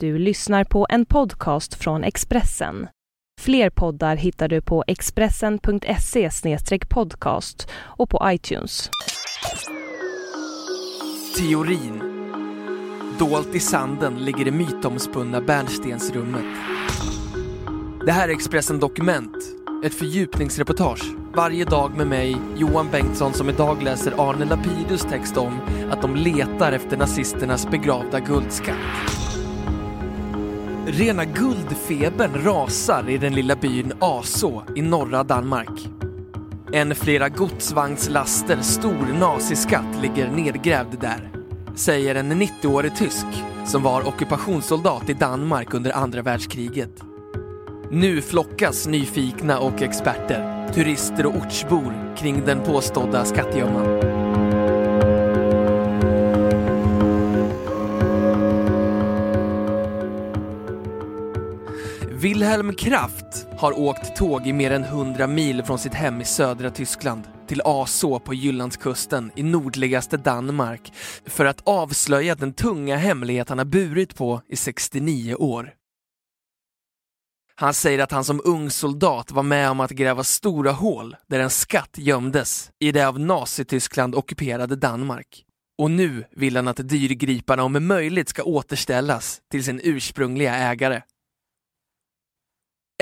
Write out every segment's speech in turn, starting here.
Du lyssnar på en podcast från Expressen. Fler poddar hittar du på expressen.se podcast och på iTunes. Teorin. Dolt i sanden ligger det mytomspunna bärnstensrummet. Det här är Expressen Dokument, ett fördjupningsreportage varje dag med mig, Johan Bengtsson, som idag läser Arne Lapidus text om att de letar efter nazisternas begravda guldskatt. Rena guldfebern rasar i den lilla byn Aså i norra Danmark. En flera godsvagnslaster stor naziskatt ligger nedgrävd där, säger en 90-årig tysk som var ockupationssoldat i Danmark under andra världskriget. Nu flockas nyfikna och experter, turister och ortsbor kring den påstådda skattgömman. Wilhelm Kraft har åkt tåg i mer än 100 mil från sitt hem i södra Tyskland till Aså på Jyllandskusten i nordligaste Danmark för att avslöja den tunga hemlighet han har burit på i 69 år. Han säger att han som ung soldat var med om att gräva stora hål där en skatt gömdes i det av Nazityskland ockuperade Danmark. Och nu vill han att dyrgriparna om möjligt ska återställas till sin ursprungliga ägare.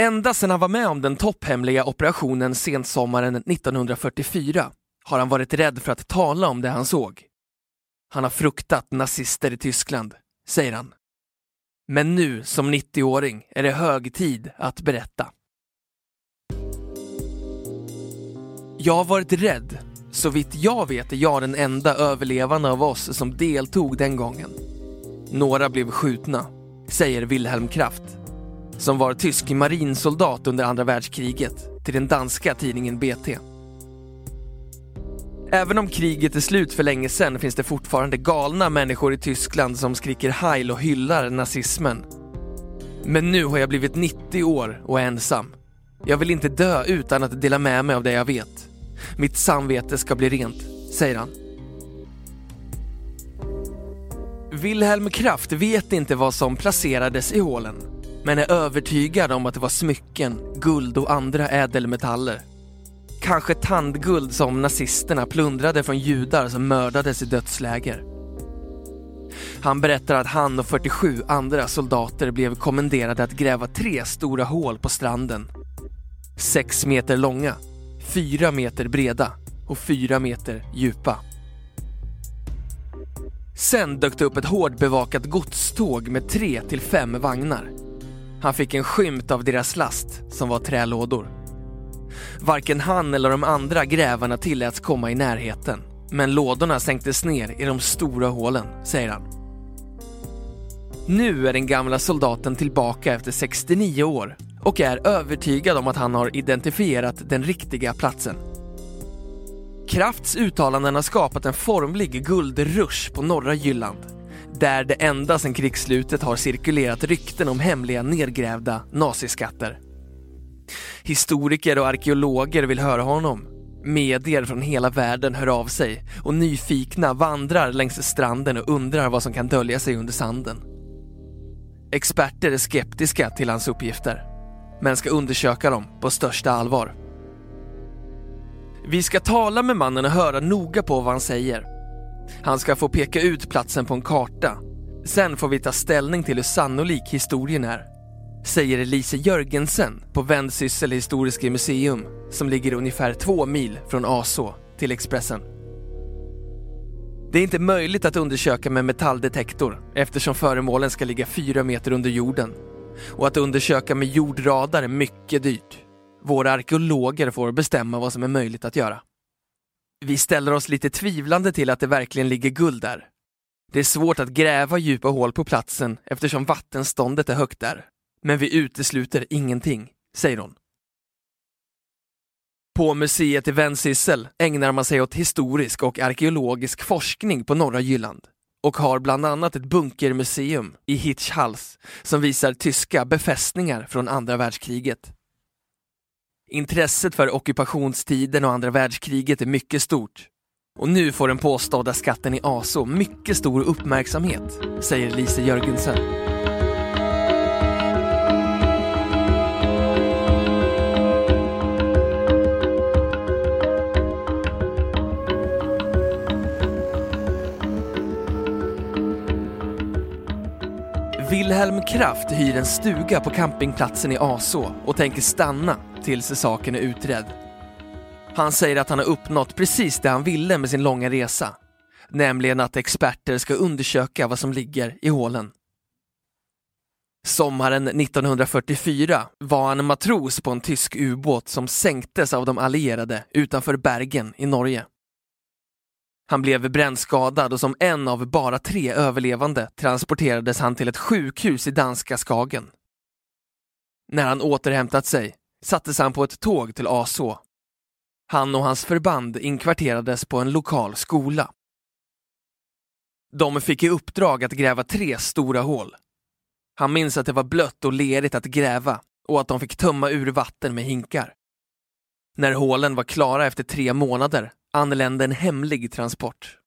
Ända sedan han var med om den topphemliga operationen sensommaren 1944 har han varit rädd för att tala om det han såg. Han har fruktat nazister i Tyskland, säger han. Men nu som 90-åring är det hög tid att berätta. Jag har varit rädd. Så vitt jag vet är jag den enda överlevande av oss som deltog den gången. Några blev skjutna, säger Wilhelm Kraft, som var tysk marinsoldat under andra världskriget till den danska tidningen BT. Även om kriget är slut för länge sedan finns det fortfarande galna människor i Tyskland som skriker heil och hyllar nazismen. Men nu har jag blivit 90 år och är ensam. Jag vill inte dö utan att dela med mig av det jag vet. Mitt samvete ska bli rent, säger han. Wilhelm Kraft vet inte vad som placerades i hålen, men är övertygad om att det var smycken, guld och andra ädelmetaller. Kanske tandguld som nazisterna plundrade från judar som mördades i dödsläger. Han berättar att han och 47 andra soldater blev kommenderade att gräva tre stora hål på stranden. Sex meter långa, fyra meter breda och fyra meter djupa. Sen dök det upp ett hårdbevakat godståg med tre till fem vagnar. Han fick en skymt av deras last, som var trälådor. Varken han eller de andra grävarna tilläts komma i närheten. Men lådorna sänktes ner i de stora hålen, säger han. Nu är den gamla soldaten tillbaka efter 69 år och är övertygad om att han har identifierat den riktiga platsen. Krafts uttalanden har skapat en formlig guldrush på norra Jylland där det ända sedan krigsslutet har cirkulerat rykten om hemliga nedgrävda naziskatter. Historiker och arkeologer vill höra honom. Medier från hela världen hör av sig och nyfikna vandrar längs stranden och undrar vad som kan dölja sig under sanden. Experter är skeptiska till hans uppgifter, men ska undersöka dem på största allvar. Vi ska tala med mannen och höra noga på vad han säger. Han ska få peka ut platsen på en karta. Sen får vi ta ställning till hur sannolik historien är säger Elise Jörgensen på Vendsyssel historiska museum som ligger ungefär två mil från Aså till Expressen. Det är inte möjligt att undersöka med metalldetektor eftersom föremålen ska ligga fyra meter under jorden. Och att undersöka med jordradar är mycket dyrt. Våra arkeologer får bestämma vad som är möjligt att göra. Vi ställer oss lite tvivlande till att det verkligen ligger guld där. Det är svårt att gräva djupa hål på platsen eftersom vattenståndet är högt där men vi utesluter ingenting, säger hon. På museet i Vänsyssel ägnar man sig åt historisk och arkeologisk forskning på norra Jylland och har bland annat ett bunkermuseum i Hitchhals som visar tyska befästningar från andra världskriget. Intresset för ockupationstiden och andra världskriget är mycket stort. Och nu får den påstådda skatten i ASO mycket stor uppmärksamhet, säger Lise Jörgensen. Wilhelm Kraft hyr en stuga på campingplatsen i Aså och tänker stanna tills saken är utredd. Han säger att han har uppnått precis det han ville med sin långa resa. Nämligen att experter ska undersöka vad som ligger i hålen. Sommaren 1944 var han matros på en tysk ubåt som sänktes av de allierade utanför Bergen i Norge. Han blev brännskadad och som en av bara tre överlevande transporterades han till ett sjukhus i danska Skagen. När han återhämtat sig sattes han på ett tåg till Aså. Han och hans förband inkvarterades på en lokal skola. De fick i uppdrag att gräva tre stora hål. Han minns att det var blött och lerigt att gräva och att de fick tömma ur vatten med hinkar. När hålen var klara efter tre månader anlände en hemlig transport.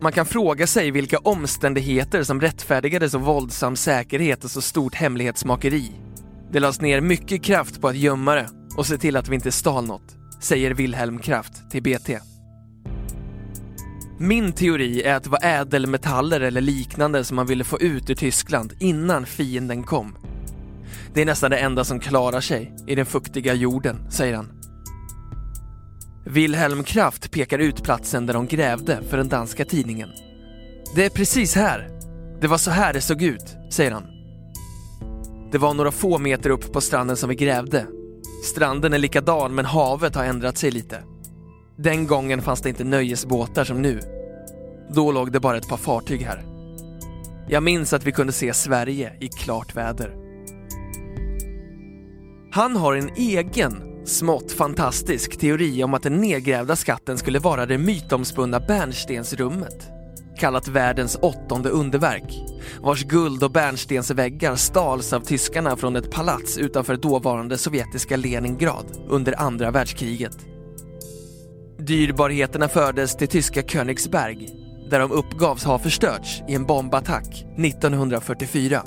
Man kan fråga sig vilka omständigheter som rättfärdigade så våldsam säkerhet och så stort hemlighetsmakeri. Det lades ner mycket kraft på att gömma det och se till att vi inte stal något, säger Wilhelm Kraft till BT. Min teori är att det var ädelmetaller eller liknande som man ville få ut ur Tyskland innan fienden kom. Det är nästan det enda som klarar sig i den fuktiga jorden, säger han. Wilhelm Kraft pekar ut platsen där de grävde för den danska tidningen. Det är precis här. Det var så här det såg ut, säger han. Det var några få meter upp på stranden som vi grävde. Stranden är likadan men havet har ändrat sig lite. Den gången fanns det inte nöjesbåtar som nu. Då låg det bara ett par fartyg här. Jag minns att vi kunde se Sverige i klart väder. Han har en egen, smått fantastisk teori om att den nedgrävda skatten skulle vara det mytomspunna bärnstensrummet kallat världens åttonde underverk, vars guld och bärnstensväggar stals av tyskarna från ett palats utanför dåvarande sovjetiska Leningrad under andra världskriget. Dyrbarheterna fördes till tyska Königsberg där de uppgavs ha förstörts i en bombattack 1944.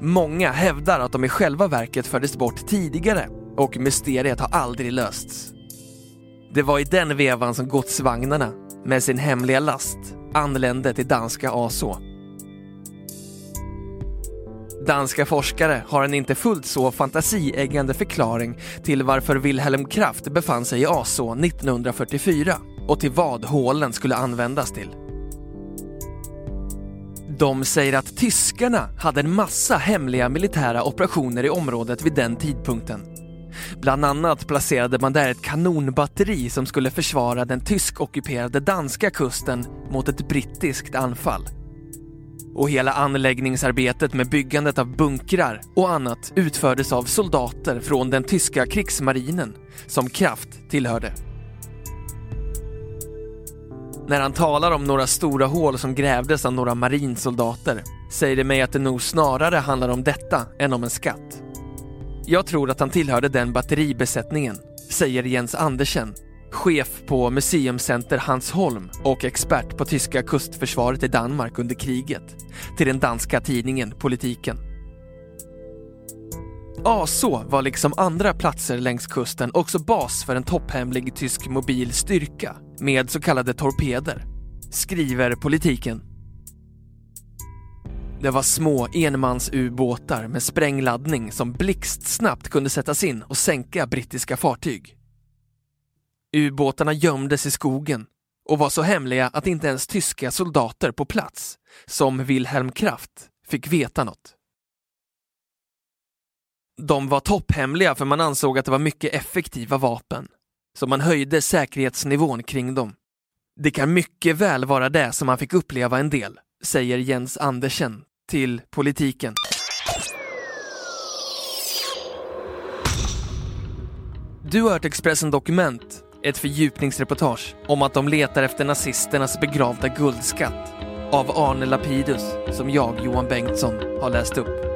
Många hävdar att de i själva verket fördes bort tidigare och mysteriet har aldrig lösts. Det var i den vevan som godsvagnarna med sin hemliga last anlände till danska Aså. Danska forskare har en inte fullt så fantasieggande förklaring till varför Wilhelm Kraft befann sig i Aså 1944 och till vad hålen skulle användas till. De säger att tyskarna hade en massa hemliga militära operationer i området vid den tidpunkten. Bland annat placerade man där ett kanonbatteri som skulle försvara den tyskockuperade danska kusten mot ett brittiskt anfall. Och hela anläggningsarbetet med byggandet av bunkrar och annat utfördes av soldater från den tyska krigsmarinen som Kraft tillhörde. När han talar om några stora hål som grävdes av några marinsoldater säger det mig att det nog snarare handlar om detta än om en skatt. Jag tror att han tillhörde den batteribesättningen, säger Jens Andersen, chef på Museumcenter Hansholm och expert på tyska kustförsvaret i Danmark under kriget, till den danska tidningen Politiken. Aså var liksom andra platser längs kusten också bas för en topphemlig tysk mobil styrka med så kallade torpeder, skriver Politiken. Det var små enmansubåtar med sprängladdning som blixtsnabbt kunde sättas in och sänka brittiska fartyg. Ubåtarna gömdes i skogen och var så hemliga att inte ens tyska soldater på plats, som Wilhelm Kraft, fick veta något. De var topphemliga för man ansåg att det var mycket effektiva vapen, så man höjde säkerhetsnivån kring dem. Det kan mycket väl vara det som man fick uppleva en del, säger Jens Andersen till politiken. Du har hört Expressen Dokument, ett fördjupningsreportage om att de letar efter nazisternas begravda guldskatt av Arne Lapidus som jag, Johan Bengtsson, har läst upp.